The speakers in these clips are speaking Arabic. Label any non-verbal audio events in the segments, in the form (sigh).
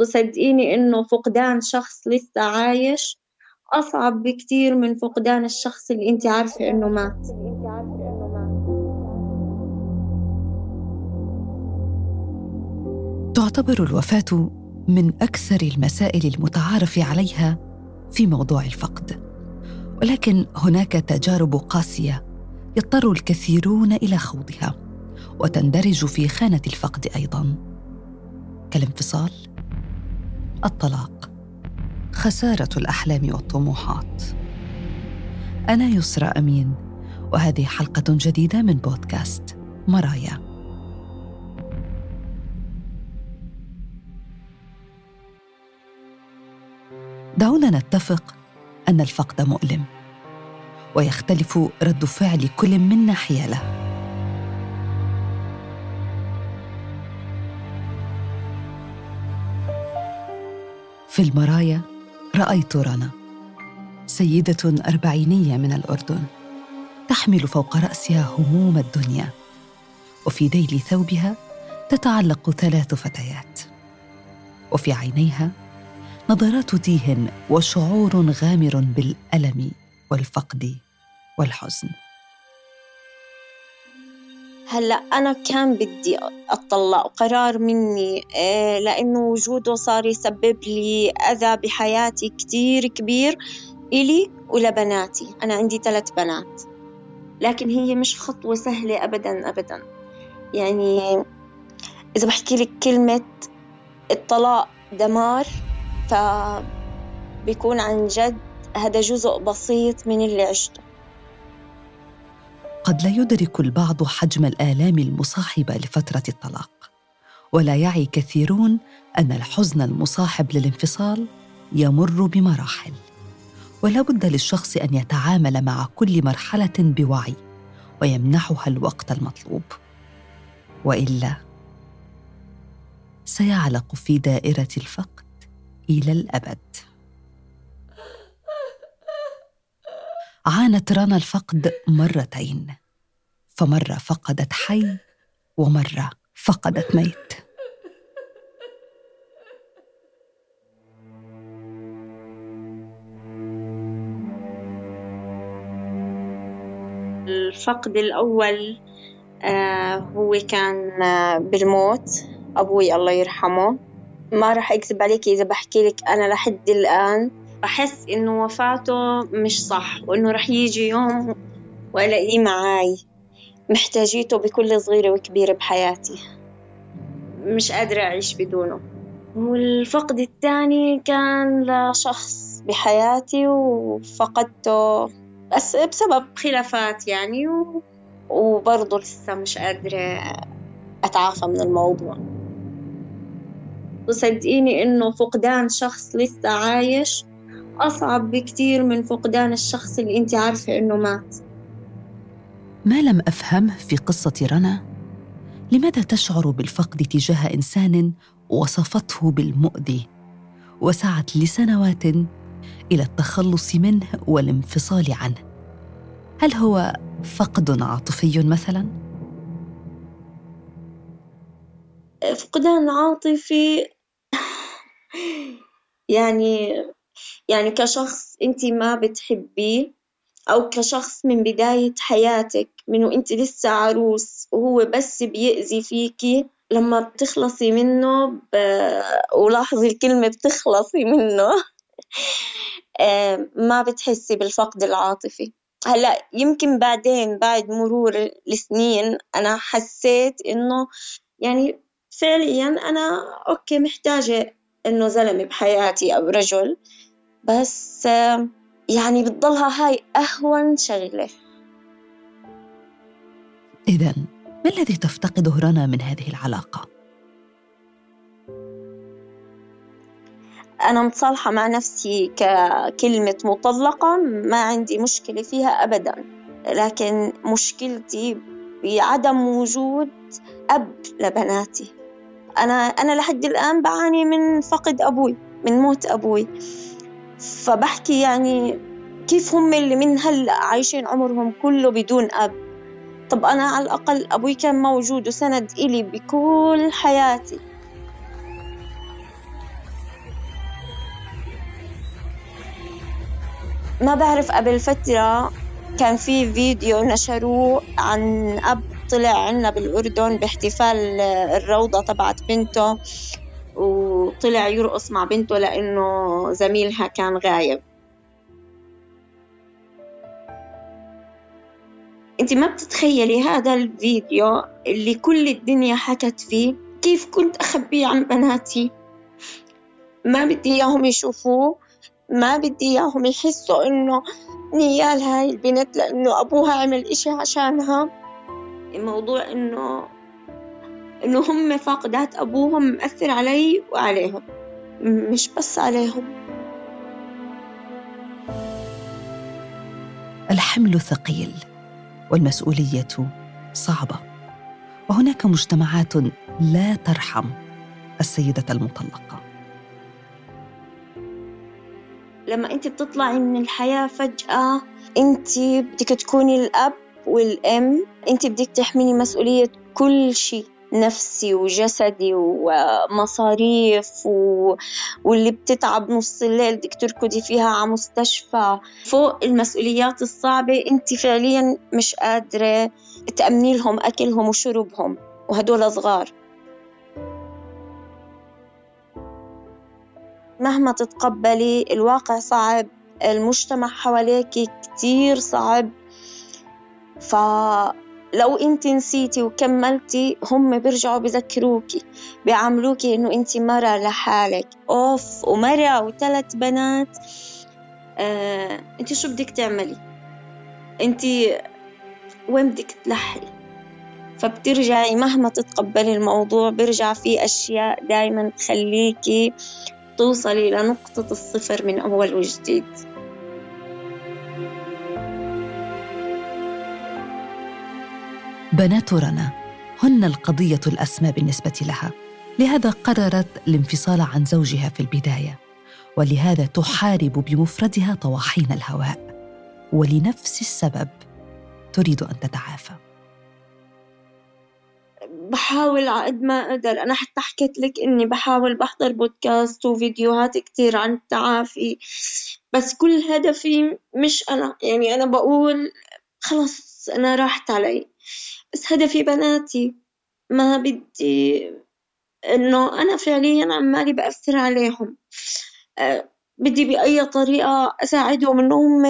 وصدقيني إنه فقدان شخص لسه عايش أصعب بكتير من فقدان الشخص اللي أنت عارفة إنه مات. تعتبر الوفاة من أكثر المسائل المتعارف عليها في موضوع الفقد. ولكن هناك تجارب قاسية يضطر الكثيرون إلى خوضها وتندرج في خانة الفقد أيضاً. كالانفصال الطلاق. خسارة الأحلام والطموحات. أنا يسرى أمين وهذه حلقة جديدة من بودكاست مرايا. دعونا نتفق أن الفقد مؤلم ويختلف رد فعل كل منا حياله. في المرايا رأيت رنا سيدة أربعينية من الأردن تحمل فوق رأسها هموم الدنيا وفي ذيل ثوبها تتعلق ثلاث فتيات وفي عينيها نظرات تيه وشعور غامر بالألم والفقد والحزن. هلا أنا كان بدي اتطلق قرار مني آه، لأنه وجوده صار يسبب لي أذى بحياتي كتير كبير إلي ولبناتي. أنا عندي ثلاث بنات لكن هي مش خطوة سهلة ابدا ابدا. يعني إذا بحكي لك كلمة الطلاق دمار فبيكون عن جد هذا جزء بسيط من اللي عشته. قد لا يدرك البعض حجم الآلام المصاحبة لفترة الطلاق. ولا يعي كثيرون أن الحزن المصاحب للانفصال يمر بمراحل. ولا بد للشخص أن يتعامل مع كل مرحلة بوعي ويمنحها الوقت المطلوب. وإلا سيعلق في دائرة الفقد إلى الأبد. عانت رنا الفقد مرتين. فمرة فقدت حي ومرة فقدت ميت. الفقد الأول آه هو كان آه بالموت. أبوي الله يرحمه. ما راح أكذب عليك إذا بحكي لك أنا لحد الآن بحس إنه وفاته مش صح وإنه رح يجي يوم وألاقيه معاي. محتاجيته بكل صغيرة وكبيرة بحياتي. مش قادرة أعيش بدونه. والفقد الثاني كان لشخص بحياتي وفقدته بس بسبب خلافات يعني و... وبرضه لسه مش قادرة أتعافى من الموضوع. وصدقيني إنه فقدان شخص لسه عايش أصعب بكتير من فقدان الشخص اللي أنت عارفة إنه مات. ما لم أفهمه في قصة رنا؟ لماذا تشعر بالفقد تجاه إنسان وصفته بالمؤذي؟ وسعت لسنوات إلى التخلص منه والانفصال عنه. هل هو فقد عاطفي مثلا؟ فقدان عاطفي يعني يعني كشخص أنت ما بتحبيه أو كشخص من بداية حياتك من وأنت لسه عروس وهو بس بيأذي فيكي لما بتخلصي منه ب... ولاحظي الكلمة بتخلصي منه (laughs) ما بتحسي بالفقد العاطفي. هلأ يمكن بعدين بعد مرور السنين أنا حسيت إنه يعني فعليا أنا أوكي محتاجة إنه زلمة بحياتي أو رجل. بس يعني بتضلها هاي أهون شغلة. اذا ما الذي تفتقده رنا من هذه العلاقة؟ أنا متصالحة مع نفسي ككلمة مطلقة ما عندي مشكلة فيها أبدا. لكن مشكلتي بعدم وجود أب لبناتي. أنا أنا لحد الآن بعاني من فقد أبوي من موت أبوي. فبحكي يعني كيف هم اللي من هلأ عايشين عمرهم كله بدون أب؟ طب أنا على الأقل أبوي كان موجود وسند إلي بكل حياتي. ما بعرف قبل فترة كان في فيديو نشروه عن أب طلع عنا بالأردن باحتفال الروضة تبعت بنته. وطلع يرقص مع بنته لأنه زميلها كان غايب. انت ما بتتخيلي هذا الفيديو اللي كل الدنيا حكت فيه كيف كنت أخبيه عن بناتي؟ ما بدي إياهم يشوفوه ما بدي إياهم يحسوا إنه نيال هاي البنت لأنه أبوها عمل إشي عشانها. الموضوع إنه إنه هم فاقدات أبوهم مأثر علي وعليهم مش بس عليهم. الحمل ثقيل والمسؤولية صعبة وهناك مجتمعات لا ترحم السيدة المطلقة. لما أنت بتطلعي من الحياة فجأة أنت بدك تكوني الأب والأم أنت بدك تحملي مسؤولية كل شيء. نفسي وجسدي ومصاريف و... واللي بتتعب نص الليل بدك تركضي فيها على مستشفى. فوق المسؤوليات الصعبة أنت فعليا مش قادرة تأمني لهم أكلهم وشربهم وهدول صغار. مهما تتقبلي الواقع صعب المجتمع حواليك كتير صعب. فلو انت نسيتي وكملتي هم بيرجعوا بذكروكي بيعاملوكي انه انت مرة لحالك. أوف ومرة وثلاث بنات. آه، انت شو بدك تعملي؟ انت وين بدك تلحي فبترجعي مهما تتقبلي الموضوع بيرجع في أشياء دايما تخليكي توصلي لنقطة الصفر من أول وجديد. بنات رنا هن القضية الأسمى بالنسبة لها. لهذا قررت الانفصال عن زوجها في البداية ولهذا تحارب بمفردها طواحين الهواء. ولنفس السبب تريد أن تتعافى. بحاول على قد ما أقدر. أنا حتى حكيت لك إني بحاول بحضر بودكاست وفيديوهات كتير عن التعافي بس كل هدفي مش أنا. يعني أنا بقول خلص أنا راحت علي. بس هدفي بناتي ما بدي إنه أنا فعليا عمالي بأثر عليهم. أه بدي بأي طريقة أساعدهم إنهم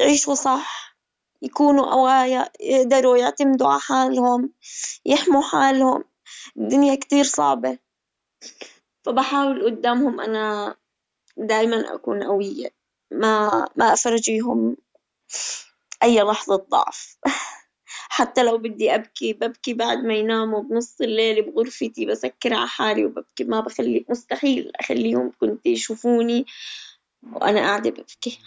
يعيشوا صح يكونوا قوايا يقدروا يعتمدوا على حالهم يحموا حالهم. الدنيا كتير صعبة. فبحاول قدامهم أنا دايما أكون قوية ما ما أفرجيهم أي لحظة ضعف. (laughs) حتى لو بدي أبكي ببكي بعد ما يناموا بنص الليل بغرفتي بسكر على حالي وببكي. ما بخلي مستحيل أخليهم كنت يشوفوني وأنا قاعدة ببكي.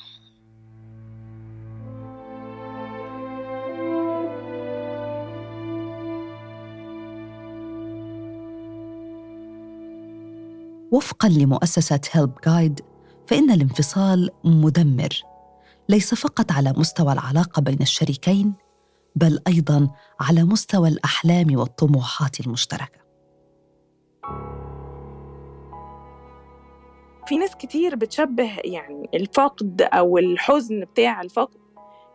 وفقا لمؤسسة هيلب جايد فإن الانفصال مدمر ليس فقط على مستوى العلاقة بين الشريكين بل أيضا على مستوى الأحلام والطموحات المشتركة. في ناس كتير بتشبه يعني الفقد أو الحزن بتاع الفقد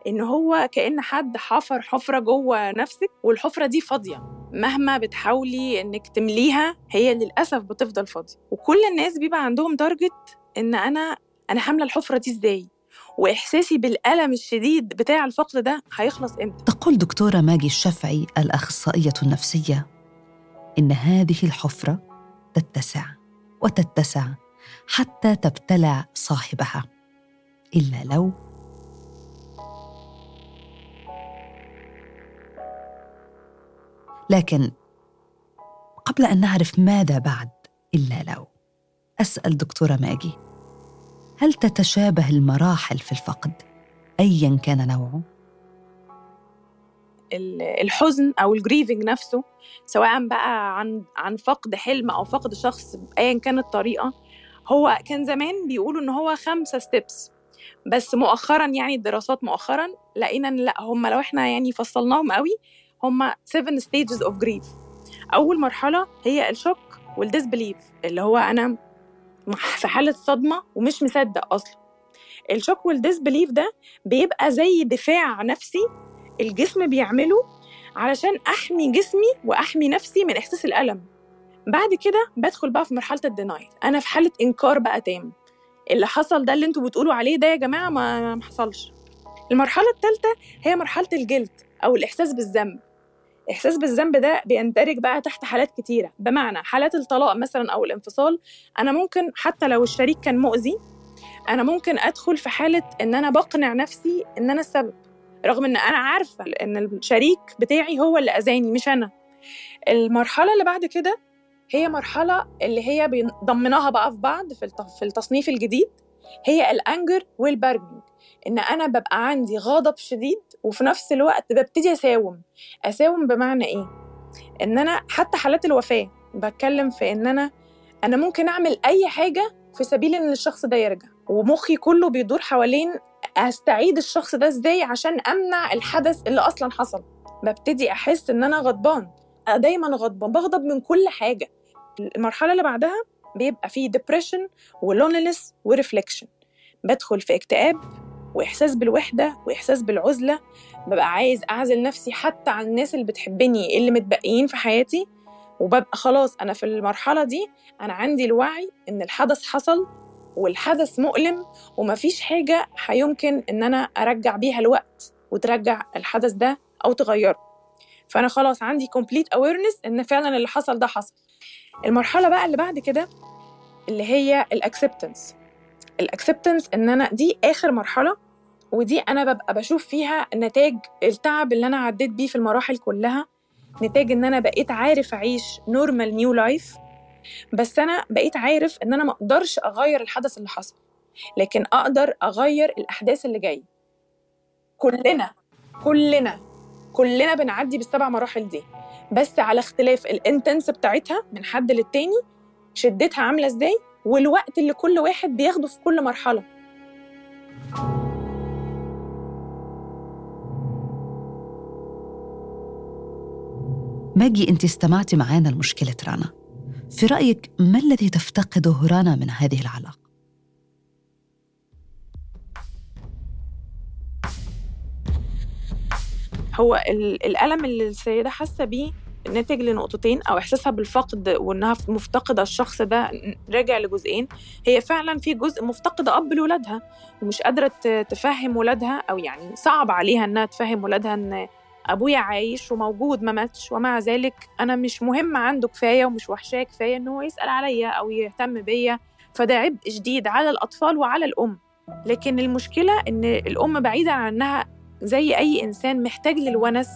إن هو كأن حد حفر حفرة جوه نفسك والحفرة دي فاضية. مهما بتحاولي إنك تمليها هي للأسف بتفضل فاضية. وكل الناس بيبقى عندهم تارجت إن أنا أنا حاملة الحفرة دي إزاي؟ وإحساسي بالألم الشديد بتاع الفقد ده هيخلص إمتى؟ تقول دكتورة ماجي الشافعي الأخصائية النفسية إن هذه الحفرة تتسع وتتسع حتى تبتلع صاحبها إلا لو لكن قبل أن نعرف ماذا بعد إلا لو أسأل دكتورة ماجي. هل تتشابه المراحل في الفقد؟ أيا كان نوعه؟ الحزن أو ال grieving نفسه سواء بقى عن عن فقد حلم أو فقد شخص بايا كانت الطريقة هو كان زمان بيقولوا إن هو خمسة steps بس مؤخرا يعني الدراسات مؤخرا لقينا إن لأ هم لو إحنا يعني فصلناهم قوي هم 7 stages of grief. أول مرحلة هي ال shock وال disbelief اللي هو أنا في حالة صدمة ومش مصدق أصلا. ال shock وال disbelief ده بيبقى زي دفاع نفسي الجسم بيعمله علشان أحمي جسمي وأحمي نفسي من إحساس الألم. بعد كده بدخل بقى في مرحلة ال denial. أنا في حالة إنكار بقى تام. اللي حصل ده اللي أنتوا بتقولوا عليه ده يا جماعة ما ما حصلش. المرحلة الثالثه هي مرحلة الجلد أو الإحساس بالذنب. إحساس بالذنب ده بيندرج بقى تحت حالات كتيرة. بمعنى حالات الطلاق مثلا أو الانفصال أنا ممكن حتى لو الشريك كان مؤذي أنا ممكن أدخل في حالة إن أنا بقنع نفسي إن أنا السبب. رغم إن أنا عارفة إن الشريك بتاعي هو اللي أذاني مش أنا. المرحلة اللي بعد كده هي مرحلة اللي هي ضمناها بقى في بعض في التصنيف الجديد هي الانجر والبرجنج إن أنا ببقى عندي غضب شديد وفي نفس الوقت ببتدي أساوم. أساوم بمعنى إيه؟ إن أنا حتى حالات الوفاة بتكلم في إن أنا أنا ممكن أعمل أي حاجة في سبيل إن الشخص ده يرجع ومخي كله بيدور حوالين أستعيد الشخص ده إزاي عشان أمنع الحدث اللي أصلا حصل. ببتدي أحس إن أنا غضبان دايما غضبان بغضب من كل حاجة. المرحلة اللي بعدها بيبقى فيه depression ولونلس وريفليكشن بدخل في اكتئاب وإحساس بالوحدة وإحساس بالعزلة ببقى عايز أعزل نفسي حتى عن الناس اللي بتحبني اللي متبقيين في حياتي وببقى خلاص أنا في المرحلة دي أنا عندي الوعي إن الحدث حصل والحدث مؤلم ومفيش حاجة هيمكن إن أنا أرجع بيها الوقت وترجع الحدث ده أو تغيره. فأنا خلاص عندي complete awareness إن فعلا اللي حصل ده حصل. المرحلة بقى اللي بعد كده اللي هي ال acceptance ال acceptance إن أنا دي آخر مرحلة ودي أنا ببقى بشوف فيها نتاج التعب اللي أنا عديت بيه في المراحل كلها نتاج إن أنا بقيت عارف أعيش normal new life بس أنا بقيت عارف إن أنا ما أقدرش أغير الحدث اللي حصل لكن أقدر أغير الأحداث اللي جاية. كلنا كلنا كلنا بنعدي بالسبع مراحل دي بس على اختلاف الانتنس بتاعتها من حد للتاني شدتها عاملة إزاي والوقت اللي كل واحد بياخده في كل مرحلة. ماجي أنت استمعتي معانا لمشكلة رنا في رأيك ما الذي تفتقده رنا من هذه العلاقة؟ هو الألم اللي السيدة حاسة بيه ناتج لنقطتين أو إحساسها بالفقد وإنها مفتقدة الشخص ده راجع لجزئين. هي فعلا في جزء مفتقده أب لولادها ومش قادرة تفهم ولادها أو يعني صعب عليها إنها تفهم ولادها إن أبويا عايش وموجود ما ماتش. ومع ذلك أنا مش مهم عنده كفاية ومش وحشاه كفاية ان هو يسأل عليا أو يهتم بيا. فده عبء شديد على الأطفال وعلى الأم. لكن المشكلة إن الأم بعيدة عن انها زي أي إنسان محتاج للونس.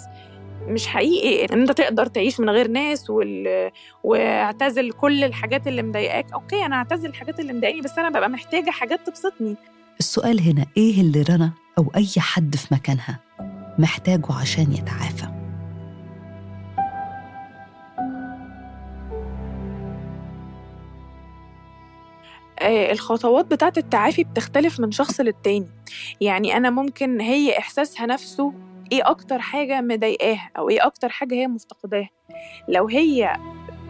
مش حقيقي إن أنت تقدر تعيش من غير ناس وال... واعتزل كل الحاجات اللي مضايقاك. okay أنا أعتزل الحاجات اللي مضايقاني بس أنا ببقى محتاجة حاجات تبسطني. السؤال هنا إيه اللي رنا أو أي حد في مكانها؟ محتاجه عشان يتعافى. آه، الخطوات بتاعت التعافي بتختلف من شخص للتاني. يعني أنا ممكن هي إحساسها نفسه إيه أكتر حاجة مضايقاها أو إيه أكتر حاجة هي مفتقداها. لو هي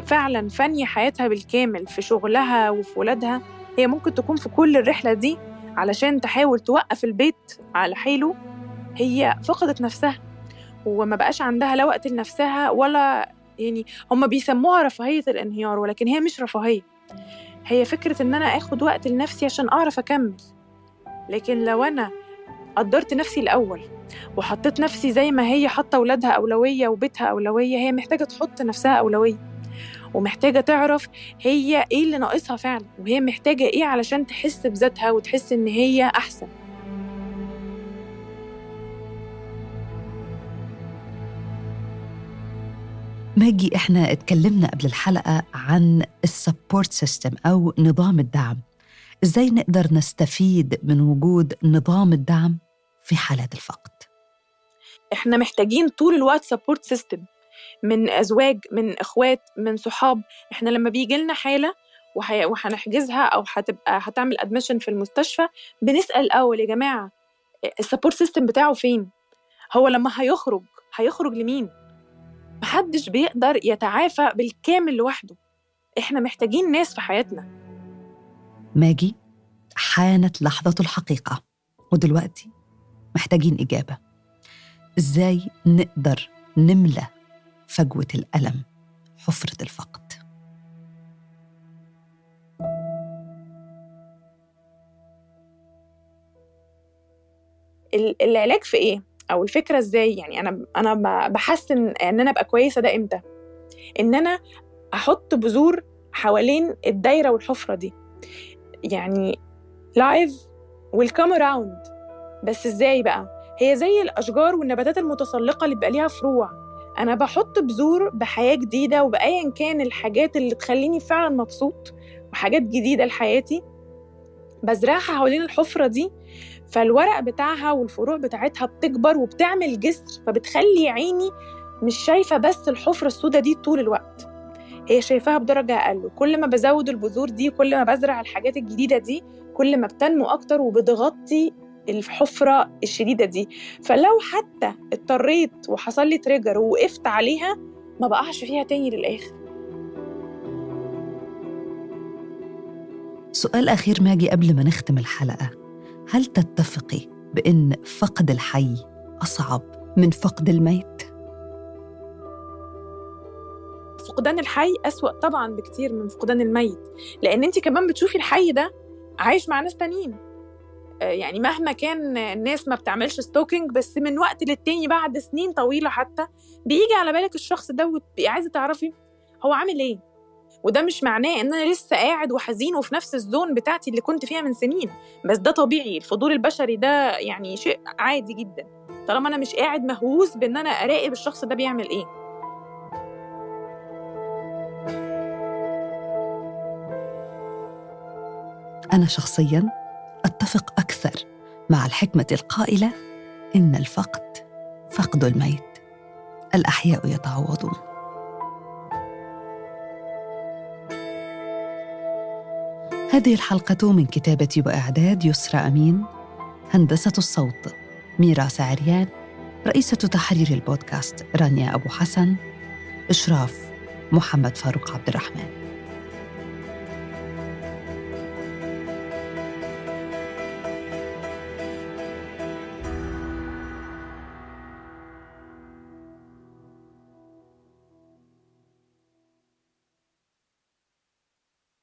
فعلا فانية حياتها بالكامل في شغلها وفي ولادها هي ممكن تكون في كل الرحلة دي علشان تحاول توقف البيت على حيله هي فقدت نفسها وما بقاش عندها لا وقت لنفسها ولا يعني هم بيسموها رفاهية الانهيار ولكن هي مش رفاهية. هي فكرة إن أنا آخد وقت لنفسي عشان أعرف أكمل. لكن لو أنا قدرت نفسي الأول وحطيت نفسي زي ما هي حاطة اولادها أولوية وبيتها أولوية هي محتاجة تحط نفسها أولوية. ومحتاجة تعرف هي إيه اللي ناقصها فعلا وهي محتاجة إيه علشان تحس بذاتها وتحس إن هي أحسن. ماجي إحنا اتكلمنا قبل الحلقة عن ال support system أو نظام الدعم. إزاي نقدر نستفيد من وجود نظام الدعم في حالات الفقد؟ إحنا محتاجين طول الوقت support system من أزواج من إخوات من صحاب. إحنا لما بيجي لنا حالة وهنحجزها أو هتبقى هتعمل admission في المستشفى بنسأل الأول يا جماعة ال support system بتاعه فين؟ هو لما هيخرج هيخرج لمين؟ محدش بيقدر يتعافى بالكامل لوحده. إحنا محتاجين ناس في حياتنا. ماجي حانت لحظة الحقيقة ودلوقتي محتاجين إجابة. إزاي نقدر نملى فجوة الألم حفرة الفقد؟ العلاج في إيه؟ أو الفكرة إزاي؟ يعني أنا أنا بحسن إن أنا أبقى كويسة ده إمتى؟ إن أنا أحط بذور حوالين الدايرة والحفرة دي. يعني life will come around بس إزاي بقى؟ هي زي الأشجار والنباتات المتسلقة اللي بيبقى ليها فروع. أنا بحط بذور بحياة جديدة وبايا كان الحاجات اللي تخليني فعلا مبسوط وحاجات جديدة لحياتي بزرعها حوالين الحفرة دي فالورق بتاعها والفروع بتاعتها بتكبر وبتعمل جسر فبتخلي عيني مش شايفة بس الحفرة السوداء دي طول الوقت. هي شايفاها بدرجة أقل. كل ما بزود البذور دي كل ما بزرع الحاجات الجديدة دي كل ما بتنمو أكتر وبتغطي الحفرة الشديدة دي. فلو حتى اضطريت وحصل لي trigger ووقفت عليها ما بقعش فيها تاني للآخر. سؤال أخير ماجي قبل ما نختم الحلقة. هل تتفقي بأن فقد الحي أصعب من فقد الميت؟ فقدان الحي أسوأ طبعا بكتير من فقدان الميت. لأن أنت كمان بتشوفي الحي ده عايش مع ناس تانيين. يعني مهما كان الناس ما بتعملش stalking بس من وقت للتاني بعد سنين طويلة حتى بيجي على بالك الشخص ده وتبقي عايزة تعرفي هو عامل إيه. وده مش معناه إن أنا لسه قاعد وحزين وفي نفس الزون بتاعتي اللي كنت فيها من سنين. بس ده طبيعي الفضول البشري ده يعني شيء عادي جدا. طالما أنا مش قاعد مهووس بإن أنا أراقب الشخص ده بيعمل إيه. أنا شخصيا أتفق أكثر مع الحكمة القائلة إن الفقد فقد الميت. الأحياء يتعوضون. هذه الحلقة من كتابة وإعداد يسرى أمين هندسة الصوت ميرا عريان رئيسة تحرير البودكاست رانيا أبو حسن إشراف محمد فاروق عبد الرحمن.